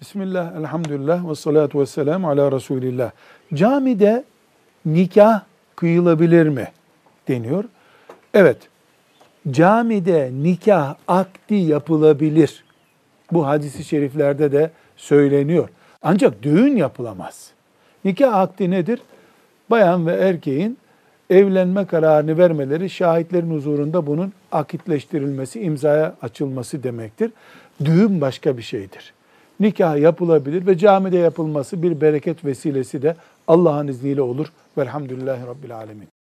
Bismillah, elhamdülillah ve salatu ve selamu ala Resulillah. Camide nikah kıyılabilir mi deniyor. Evet, camide nikah akdi yapılabilir. Bu hadisi şeriflerde de söyleniyor. Ancak düğün yapılamaz. Nikah akdi nedir? Bayan ve erkeğin evlenme kararını vermeleri, şahitlerin huzurunda bunun akitleştirilmesi, imzaya açılması demektir. Düğün başka bir şeydir. Nikah yapılabilir ve camide yapılması bir bereket vesilesi de Allah'ın izniyle olur. Velhamdülillahi Rabbil Alemin.